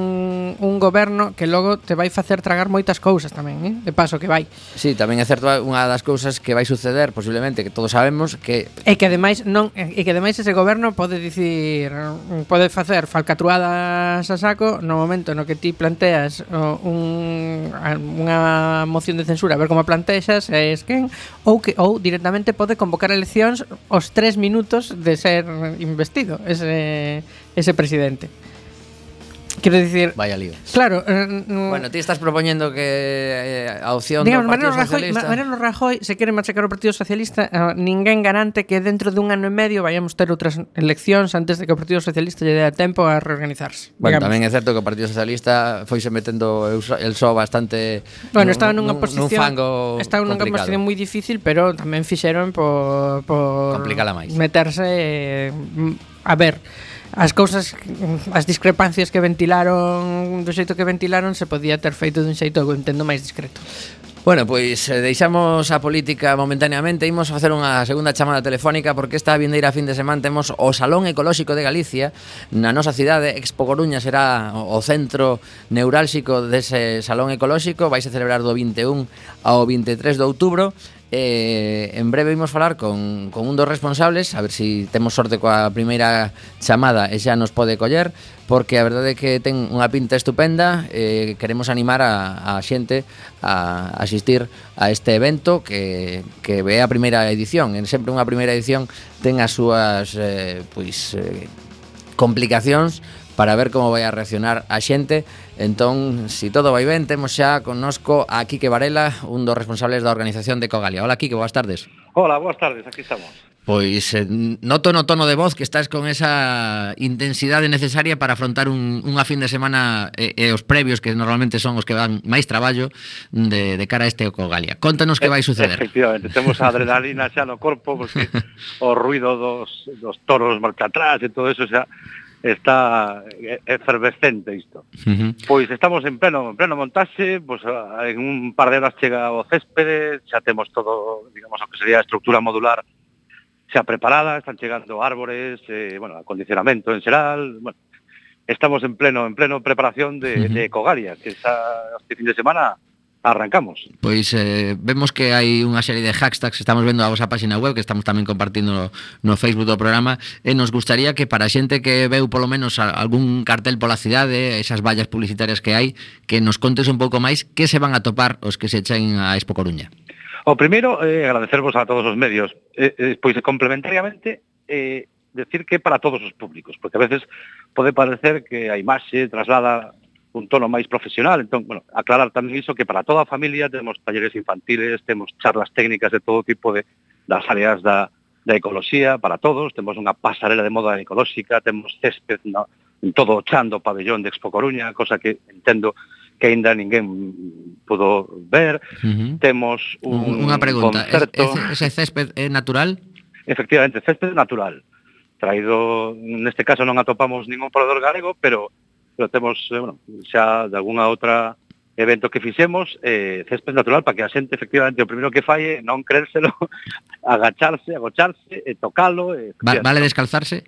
un, goberno que logo te vai facer tragar moitas cousas tamén, eh? de paso que vai. Sí, tamén é certo unha das cousas que vai suceder posiblemente que todos sabemos que E que ademais non e que ademais ese goberno pode dicir pode facer falcatruadas a saco no momento no que ti planteas un, unha moción de censura, a ver como plantexas, e esquen ou que ou directamente pode convocar eleccións os tres minutos de ser investido ese ese presidente. Quero dicir... Vaya lío. Claro. Eh, bueno, ti estás propoñendo que eh, a opción digamos, do Partido Mariano Rajoy, Socialista... Mariano Rajoy, se quere machacar o Partido Socialista, eh, ninguén garante que dentro dun ano e medio vayamos ter outras eleccións antes de que o Partido Socialista lle dé tempo a reorganizarse. Bueno, digamos. tamén é certo que o Partido Socialista foise metendo el só bastante... Bueno, estaba nunha posición... Nun fango estaba nunha complicado. posición moi difícil, pero tamén fixeron por... por Complicala máis. Meterse... Eh, a ver as cousas as discrepancias que ventilaron do xeito que ventilaron se podía ter feito dun xeito eu entendo máis discreto. Bueno, pois eh, deixamos a política momentaneamente Imos facer unha segunda chamada telefónica Porque esta vindeira fin de semana temos o Salón Ecolóxico de Galicia. Na nosa cidade, Expo Coruña será o centro neurálxico dese Salón Ecolóxico. Vais a celebrar do 21 ao 23 de outubro. Eh, en breve imos falar con, con un dos responsables A ver se si temos sorte coa primeira chamada E xa nos pode coller Porque a verdade é que ten unha pinta estupenda eh, Queremos animar a, a xente a asistir a este evento Que, que é a primeira edición En sempre unha primeira edición ten as súas eh, pois, eh, complicacións para ver como vai a reaccionar a xente. Entón, si todo vai ben, temos xa connosco a Quique Varela, un dos responsables da organización de Cogalia. Hola, Quique, boas tardes. Hola, boas tardes, aquí estamos. Pois eh, noto no tono de voz que estás con esa intensidade necesaria para afrontar un, unha fin de semana e, e os previos que normalmente son os que dan máis traballo de, de cara a este Ocogalia. Contanos que vai suceder. Efectivamente, temos a adrenalina xa no corpo porque o ruido dos, dos toros marca atrás e todo eso xa está eh, efervescente isto. Uh -huh. Pois estamos en pleno en pleno montaxe, pois ah, en un par de horas chega o céspede, xa temos todo, digamos, o que sería a estructura modular xa preparada, están chegando árbores, eh, bueno, acondicionamento en xeral, bueno, estamos en pleno en pleno preparación de, uh -huh. de Cogalia, que xa este fin de semana arrancamos. Pois eh, vemos que hai unha serie de hashtags, estamos vendo a vosa página web que estamos tamén compartindo no, no Facebook do programa e nos gustaría que para a xente que veu polo menos a, algún cartel pola cidade, esas vallas publicitarias que hai, que nos contes un pouco máis que se van a topar os que se echen a Expo Coruña. O primeiro, eh, agradecervos a todos os medios. Eh, eh, pois, complementariamente, eh, decir que para todos os públicos, porque a veces pode parecer que a imaxe traslada un tono máis profesional. Entón, bueno, aclarar tamén iso que para toda a familia temos talleres infantiles, temos charlas técnicas de todo tipo de das áreas da, da ecoloxía para todos, temos unha pasarela de moda ecolóxica, temos césped na, en todo o chan do pabellón de Expo Coruña, cosa que entendo que aínda ninguén pudo ver. Uh -huh. Temos un Unha pregunta, concerto... ese, ese césped é natural? Efectivamente, césped natural. Traído, neste caso non atopamos ningún proveedor galego, pero pero temos, eh, bueno, xa de alguna outra evento que fixemos, eh, césped natural para que a xente efectivamente o primeiro que falle non creérselo, agacharse, agocharse, e tocalo. E, Va, vale descalzarse?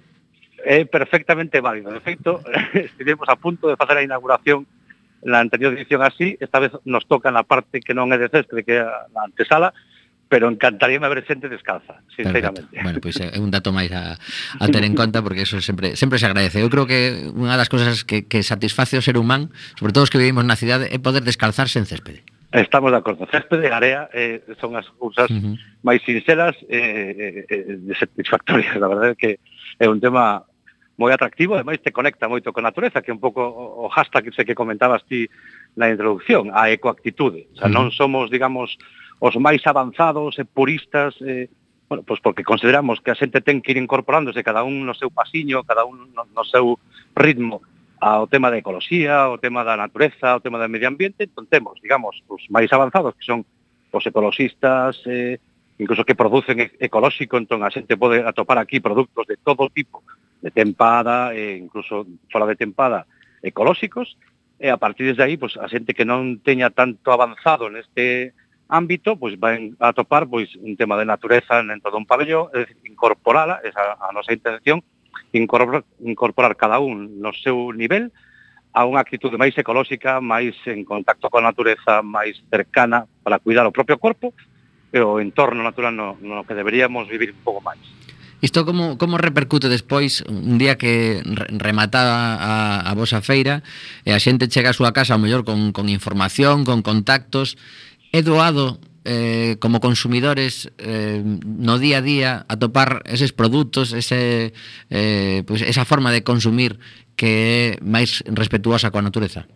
É eh, perfectamente válido. De feito, estivemos a punto de facer a inauguración na anterior edición así, esta vez nos toca na parte que non é de césped, que é a antesala, pero encantaríame ver xente descalza, sinceramente. Perfecto. Bueno, pois pues, é un dato máis a, a ter en conta porque eso sempre sempre se agradece. Eu creo que unha das cousas que, que satisface o ser humán, sobre todo os que vivimos na cidade, é poder descalzarse en céspede. Estamos de acordo. Césped e area eh, son as cousas uh -huh. máis sinceras e eh, eh, eh satisfactorias. A verdade é que é un tema moi atractivo, ademais te conecta moito con a natureza, que é un pouco o hashtag que sei que comentabas ti na introducción, a ecoactitude. O sea, uh -huh. non somos, digamos, os máis avanzados e puristas, eh, bueno, pois porque consideramos que a xente ten que ir incorporándose cada un no seu pasiño, cada un no, no seu ritmo ao tema da ecoloxía, ao tema da natureza, ao tema do medio ambiente, entón temos, digamos, os máis avanzados que son os ecoloxistas, eh, incluso que producen ecolóxico, entón a xente pode atopar aquí produtos de todo tipo, de tempada, e incluso fora de tempada, ecolóxicos, e a partir de aí, pues, a xente que non teña tanto avanzado neste ámbito, pois vai a topar pois un tema de natureza dentro dun pabellón, é dicir, incorporala, esa a nosa intención, incorporar, incorporar cada un no seu nivel a unha actitude máis ecolóxica, máis en contacto coa natureza, máis cercana para cuidar o propio corpo e o entorno natural no, no que deberíamos vivir un pouco máis. Isto como, como repercute despois un día que rematada a, a vosa feira e a xente chega á súa casa ao mellor con, con información, con contactos é doado eh, como consumidores eh, no día a día atopar eses produtos, ese, eh, pues esa forma de consumir que é máis respetuosa coa natureza?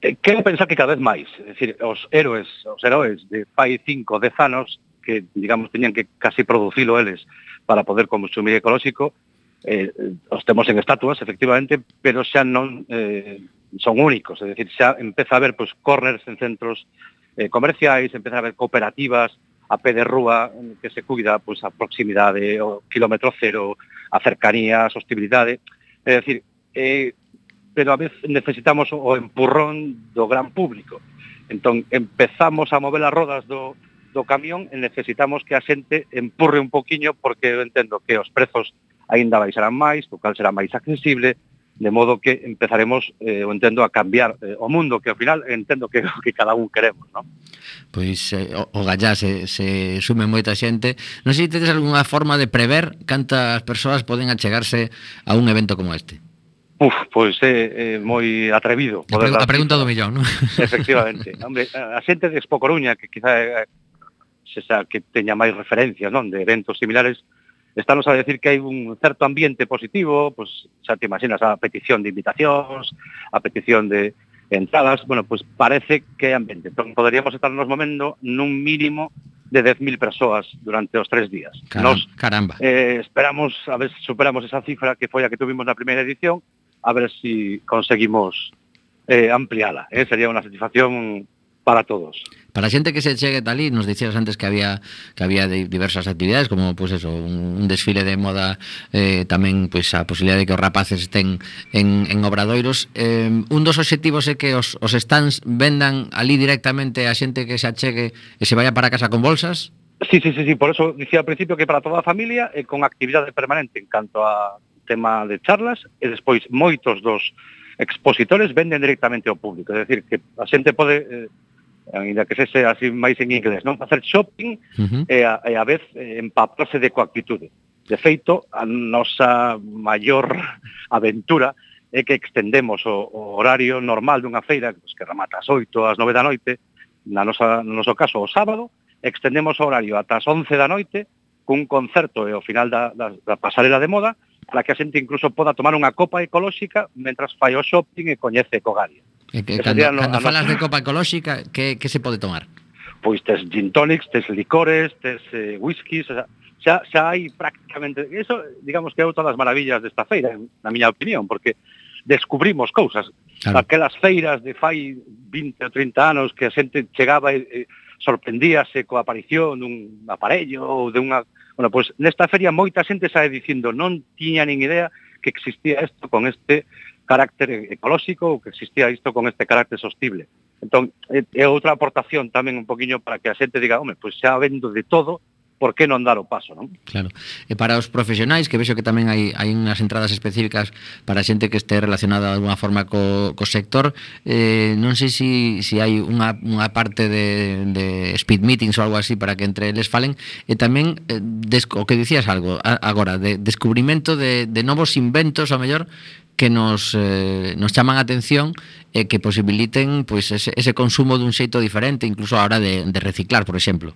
Eh, Quero pensar que cada vez máis, é dicir, os héroes, os heróis de fai 5 10 anos que, digamos, teñan que casi producilo eles para poder consumir ecolóxico, eh, os temos en estatuas, efectivamente, pero xa non eh, son únicos, é dicir, xa empeza a haber pues, corners en centros eh, comerciais, empezar a ver cooperativas a pé de rúa mm, que se cuida pois, a proximidade, o kilómetro cero, a cercanía, a sostibilidade. É dicir, eh, pero a vez necesitamos o empurrón do gran público. Entón, empezamos a mover as rodas do, do camión e necesitamos que a xente empurre un poquinho porque eu entendo que os prezos aínda baixarán máis, o cal será máis accesible, de modo que empezaremos, eh, o entendo, a cambiar eh, o mundo, que ao final entendo que que cada un queremos, non? Pois eh, o, o gallá se, se sume moita xente. Non sei se tedes algunha forma de prever cantas persoas poden achegarse a un evento como este. Uf, pois é, é moi atrevido. A, pre a pregunta do millón, non? Efectivamente. Hombre, a xente de Expo Coruña, que quizá eh, é, xa que teña máis referencias, non, de eventos similares, estános a decir que hai un certo ambiente positivo, pois pues, xa te imaginas a petición de invitacións, a petición de entradas, bueno, pois pues parece que hai ambiente. Entón, poderíamos estarnos movendo nun mínimo de 10.000 persoas durante os tres días. Caramba, Nos caramba. Eh, esperamos, a ver se superamos esa cifra que foi a que tuvimos na primeira edición, a ver se si conseguimos eh, ampliala. Eh? Sería unha satisfacción para todos. Para a xente que se chegue talí, nos dicías antes que había que había diversas actividades, como pues eso, un, un desfile de moda, eh, tamén pues a posibilidad de que os rapaces estén en, en obradoiros. Eh, un dos obxectivos é que os, os stands vendan ali directamente a xente que se achegue e se vaya para casa con bolsas? Sí, sí, sí, sí, por eso dicía al principio que para toda a familia e eh, con actividade permanente en canto a tema de charlas e despois moitos dos expositores venden directamente ao público, é dicir, que a xente pode eh, ainda que sese así máis en inglés, non? Facer shopping uh -huh. e, a, e a vez eh, empaparse de coactitude. De feito, a nosa maior aventura é que extendemos o, o horario normal dunha feira, pues, que remata as 8 ás 9 da noite, na nosa, no noso caso o sábado, extendemos o horario ata as 11 da noite, cun concerto e ao final da, da, da pasarela de moda, para que a xente incluso poda tomar unha copa ecolóxica mentras fai o shopping e coñece Cogalia. E, que cando, no, cando falas no... de copa ecolóxica, que, que se pode tomar? Pois tes gin tonics, tes licores, tes eh, whiskies, o sea, xa, xa hai prácticamente... Eso, digamos que é outra das maravillas desta feira, na miña opinión, porque descubrimos cousas. Claro. Aquelas feiras de fai 20 ou 30 anos que a xente chegaba e, e sorprendíase coa aparición dun aparello ou de unha... Bueno, pois nesta feria moita xente sae dicindo non tiña nin idea que existía isto con este carácter ecolóxico ou que existía isto con este carácter sostible. Entón, é outra aportación tamén un poquinho para que a xente diga, home, pois xa vendo de todo, por que non dar o paso, non? Claro. E para os profesionais, que vexo que tamén hai, hai unhas entradas específicas para a xente que este relacionada de alguna forma co, co sector, eh, non sei se si, si hai unha, unha parte de, de speed meetings ou algo así para que entre eles falen, e tamén eh, des, o que dicías algo a, agora, de descubrimento de, de novos inventos, ao mellor, que nos, eh, nos chaman a atención e eh, que posibiliten pois, ese, ese consumo dun xeito diferente, incluso a hora de, de reciclar, por exemplo.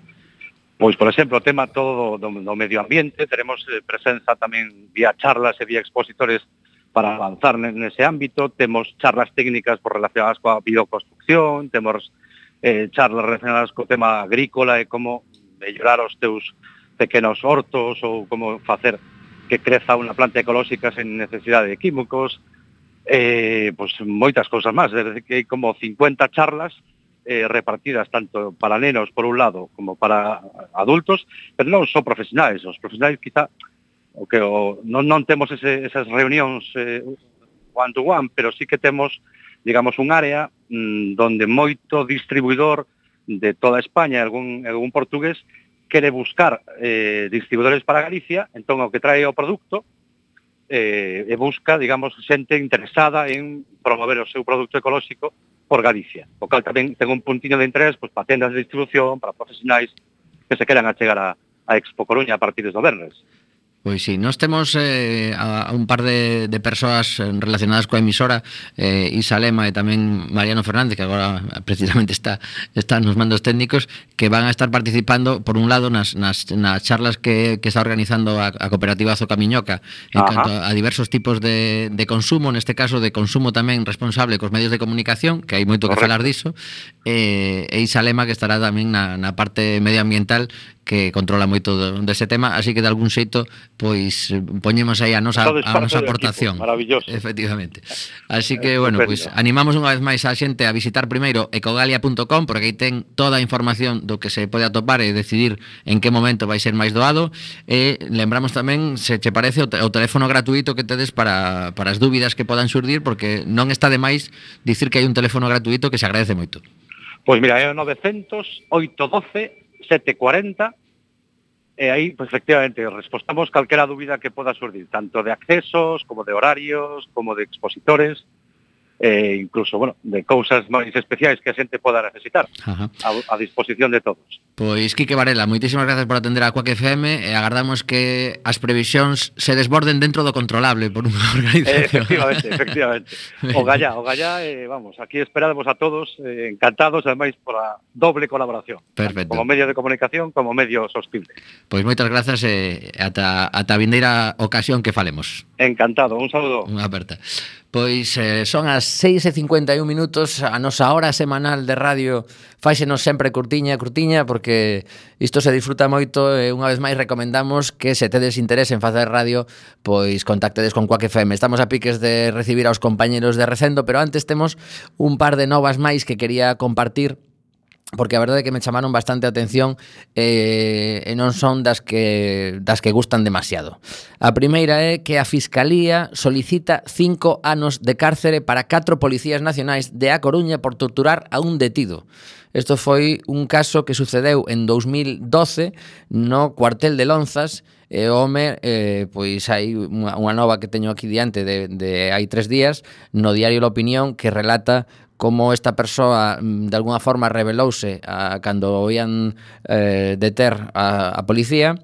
Pois, por exemplo, o tema todo do, do medio ambiente, teremos eh, presenza tamén vía charlas e vía expositores para avanzar nese ámbito, temos charlas técnicas por relacionadas coa bioconstrucción, temos eh, charlas relacionadas co tema agrícola e como mellorar os teus pequenos hortos ou como facer que creza unha planta ecolóxica sen necesidade de químicos, eh, pois moitas cousas máis, é dicir, que hai como 50 charlas eh, repartidas tanto para nenos por un lado como para adultos, pero non só profesionais, os profesionais quizá o que o, non, non temos ese, esas reunións eh, one to one, pero sí que temos digamos un área mm, donde moito distribuidor de toda España, algún, algún portugués, quere buscar eh, distribuidores para Galicia, entón o que trae o produto eh, e busca, digamos, xente interesada en promover o seu produto ecolóxico por Galicia. O cal tamén ten un puntiño de interés pois, para tendas de distribución, para profesionais que se queran achegar a, a Expo Coruña a partir do Bernes. Pois sí, nós temos eh, a, a un par de, de persoas relacionadas coa emisora eh, Isa Lema e tamén Mariano Fernández que agora precisamente está, está nos mandos técnicos que van a estar participando por un lado nas, nas, nas charlas que, que está organizando a, a cooperativa Zocamiñoca en Ajá. canto a, a diversos tipos de, de consumo neste caso de consumo tamén responsable cos medios de comunicación que hai moito Correcto. que falar diso eh, e Isa Lema que estará tamén na, na parte medioambiental que controla moito dese tema, así que de algún xeito pois poñemos aí a nosa a nosa aportación. Equipo, maravilloso. Efectivamente. Así que eh, bueno, pois pues, animamos unha vez máis a xente a visitar primeiro ecogalia.com porque aí ten toda a información do que se pode atopar e decidir en que momento vai ser máis doado e lembramos tamén se che parece o, o teléfono gratuito que tedes para para as dúbidas que podan surdir porque non está de máis dicir que hai un teléfono gratuito que se agradece moito. Pois mira, é o 900 812 740 e aí, pues, efectivamente, respostamos calquera dúbida que poda surdir, tanto de accesos, como de horarios, como de expositores, e incluso, bueno, de cousas máis especiais que a xente poda necesitar Ajá. a, a disposición de todos. Pois, Quique Varela, moitísimas grazas por atender a Quack FM e agardamos que as previsións se desborden dentro do controlable por unha organización. Efectivamente, efectivamente. O gallá, o gallá, eh, vamos, aquí esperamos a todos, eh, encantados, ademais, por a doble colaboración. Perfecto. Como medio de comunicación, como medio sostible. Pois moitas grazas e eh, ata, ata a vindeira ocasión que falemos. Encantado, un saludo. Unha aperta. Pois eh, son as 6 e 51 minutos a nosa hora semanal de radio Fáixenos sempre curtiña, curtiña Porque isto se disfruta moito E unha vez máis recomendamos que se tedes interés en facer radio Pois contactedes con Quack FM Estamos a piques de recibir aos compañeros de Recendo Pero antes temos un par de novas máis que quería compartir porque a verdade é que me chamaron bastante a atención eh, e non son das que das que gustan demasiado. A primeira é que a Fiscalía solicita cinco anos de cárcere para catro policías nacionais de A Coruña por torturar a un detido. Isto foi un caso que sucedeu en 2012 no cuartel de Lonzas e o home, eh, pois hai unha, unha nova que teño aquí diante de, de hai tres días no diario La Opinión que relata como esta persoa mm, de alguna forma revelouse a, cando oían eh, deter a, a policía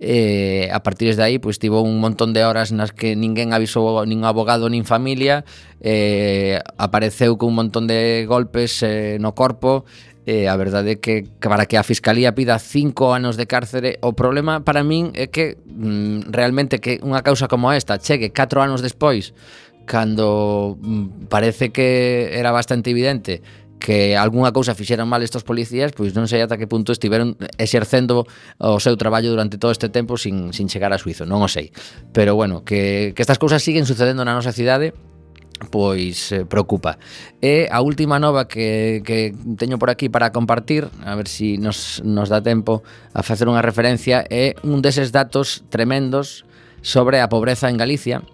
eh, a partir de aí pois tivo un montón de horas nas que ninguén avisou nin abogado nin familia eh, apareceu con un montón de golpes eh, no corpo eh, a verdade é que, que para que a Fiscalía pida cinco anos de cárcere o problema para min é que mm, realmente que unha causa como esta chegue 4 anos despois cando mm, parece que era bastante evidente que algunha cousa fixeran mal estos policías, pois non sei ata que punto estiveron exercendo o seu traballo durante todo este tempo sin, sin chegar a suizo, non o sei. Pero bueno, que, que estas cousas siguen sucedendo na nosa cidade pois eh, preocupa. E a última nova que, que teño por aquí para compartir, a ver se si nos, nos dá tempo a facer unha referencia, é un deses datos tremendos sobre a pobreza en Galicia,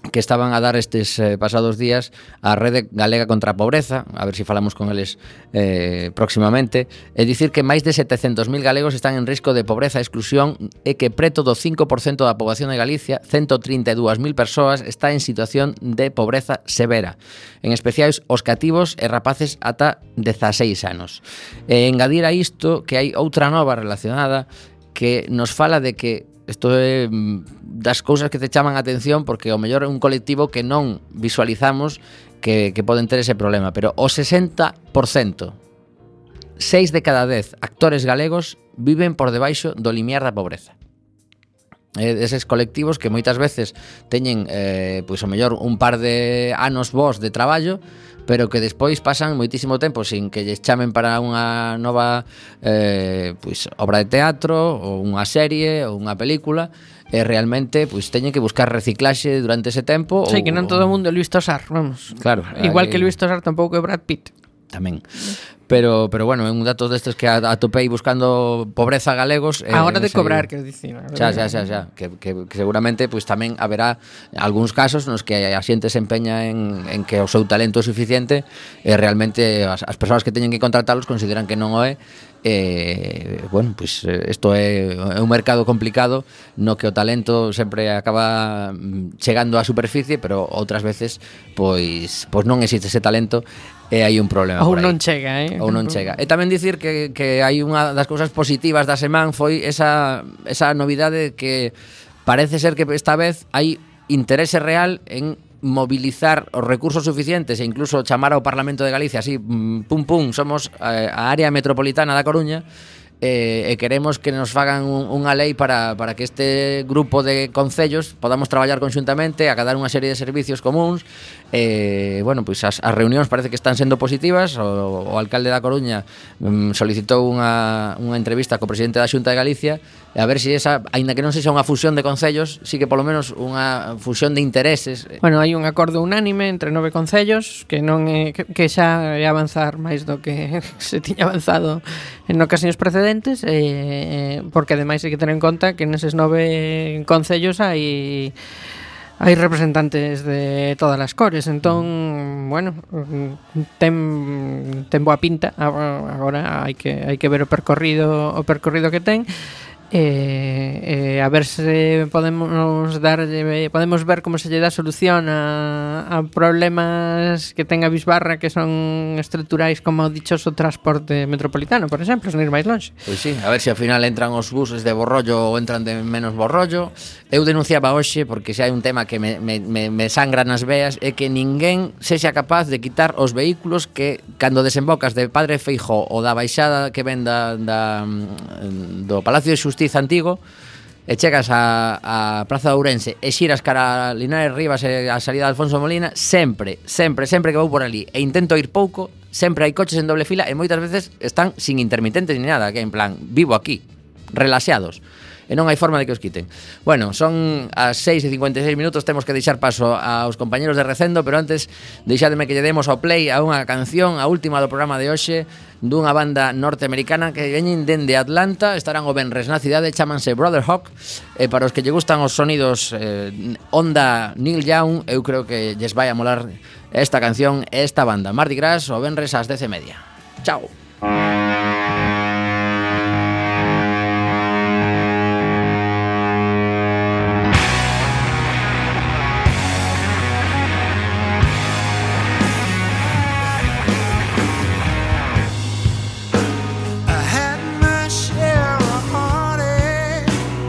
que estaban a dar estes eh, pasados días a Rede Galega contra a Pobreza, a ver se si falamos con eles eh, próximamente, e dicir que máis de 700.000 galegos están en risco de pobreza e exclusión e que preto do 5% da poboación de Galicia, 132.000 persoas, está en situación de pobreza severa, en especiais os cativos e rapaces ata 16 anos. E engadir a isto que hai outra nova relacionada que nos fala de que Isto é mm, das cousas que te chaman a atención porque o mellor é un colectivo que non visualizamos que, que poden ter ese problema, pero o 60%, 6 de cada 10 actores galegos viven por debaixo do limiar da pobreza eh, deses colectivos que moitas veces teñen eh, pois o mellor un par de anos vos de traballo pero que despois pasan moitísimo tempo sin que lles chamen para unha nova eh, pois, obra de teatro ou unha serie ou unha película e realmente pois teñen que buscar reciclaxe durante ese tempo Sí, ou, que non todo o mundo é Luis Tosar, vamos. Claro. Igual hay... que Luis Tosar tampouco é Brad Pitt. Tamén. Pero, pero bueno, un dato destes que atopei buscando pobreza galegos eh, A hora de cobrar, quero dicir Xa, xa, xa, xa. Que, que, que seguramente pois pues, tamén haberá algúns casos nos que a xente se empeña en, en que o seu talento é suficiente e realmente as, as persoas que teñen que contratalos consideran que non o é. Eh, bueno, pois pues, isto é, é un mercado complicado no que o talento sempre acaba mm, chegando á superficie, pero outras veces pois pois non existe ese talento e hai un problema Ou non chega, eh? Ou non chega. E tamén dicir que, que hai unha das cousas positivas da semana foi esa, esa novidade que parece ser que esta vez hai interese real en mobilizar os recursos suficientes e incluso chamar ao Parlamento de Galicia así, mm, pum pum, somos eh, a área metropolitana da Coruña e, e queremos que nos fagan un, unha lei para, para que este grupo de concellos podamos traballar conxuntamente, acadar unha serie de servicios comuns. E, bueno, pois as, as reunións parece que están sendo positivas. O, o alcalde da Coruña mm, solicitou unha, unha entrevista co presidente da Xunta de Galicia e a ver se si esa, aínda que non sexa unha fusión de concellos, si sí que polo menos unha fusión de intereses. Bueno, hai un acordo unánime entre nove concellos que non é que, que xa é avanzar máis do que se tiña avanzado en ocasións precedentes, eh, porque ademais hai que tener en conta que neses nove concellos hai hai representantes de todas as cores, entón, bueno, ten ten boa pinta. Agora hai que hai que ver o percorrido, o percorrido que ten. E, e a ver se podemos darlle podemos ver como se lle dá solución a, a problemas que ten a Bisbarra que son estruturais como o dichoso transporte metropolitano, por exemplo, sen ir máis longe. Pois sí, a ver se ao final entran os buses de borrollo ou entran de menos borrollo. Eu denunciaba hoxe porque se hai un tema que me, me, me, me sangra nas veas é que ninguén sexa capaz de quitar os vehículos que cando desembocas de Padre Feijó ou da baixada que ven da, da, do Palacio de Xustiza Astiz Antigo e chegas a, a Praza de Ourense e xiras cara a Linares Rivas e a salida de Alfonso Molina, sempre, sempre, sempre que vou por ali e intento ir pouco, sempre hai coches en doble fila e moitas veces están sin intermitentes ni nada, que en plan, vivo aquí, relaxados e non hai forma de que os quiten. Bueno, son as 6 e 56 minutos, temos que deixar paso aos compañeros de Recendo, pero antes deixademe que lle demos ao play a unha canción, a última do programa de hoxe, dunha banda norteamericana que veñen dende Atlanta, estarán o Benres na cidade, chamanse Brother Hawk, e para os que lle gustan os sonidos eh, onda Neil Young, eu creo que lles vai a molar esta canción, esta banda. Mardi Gras o Benres ás 10 e media. Chao.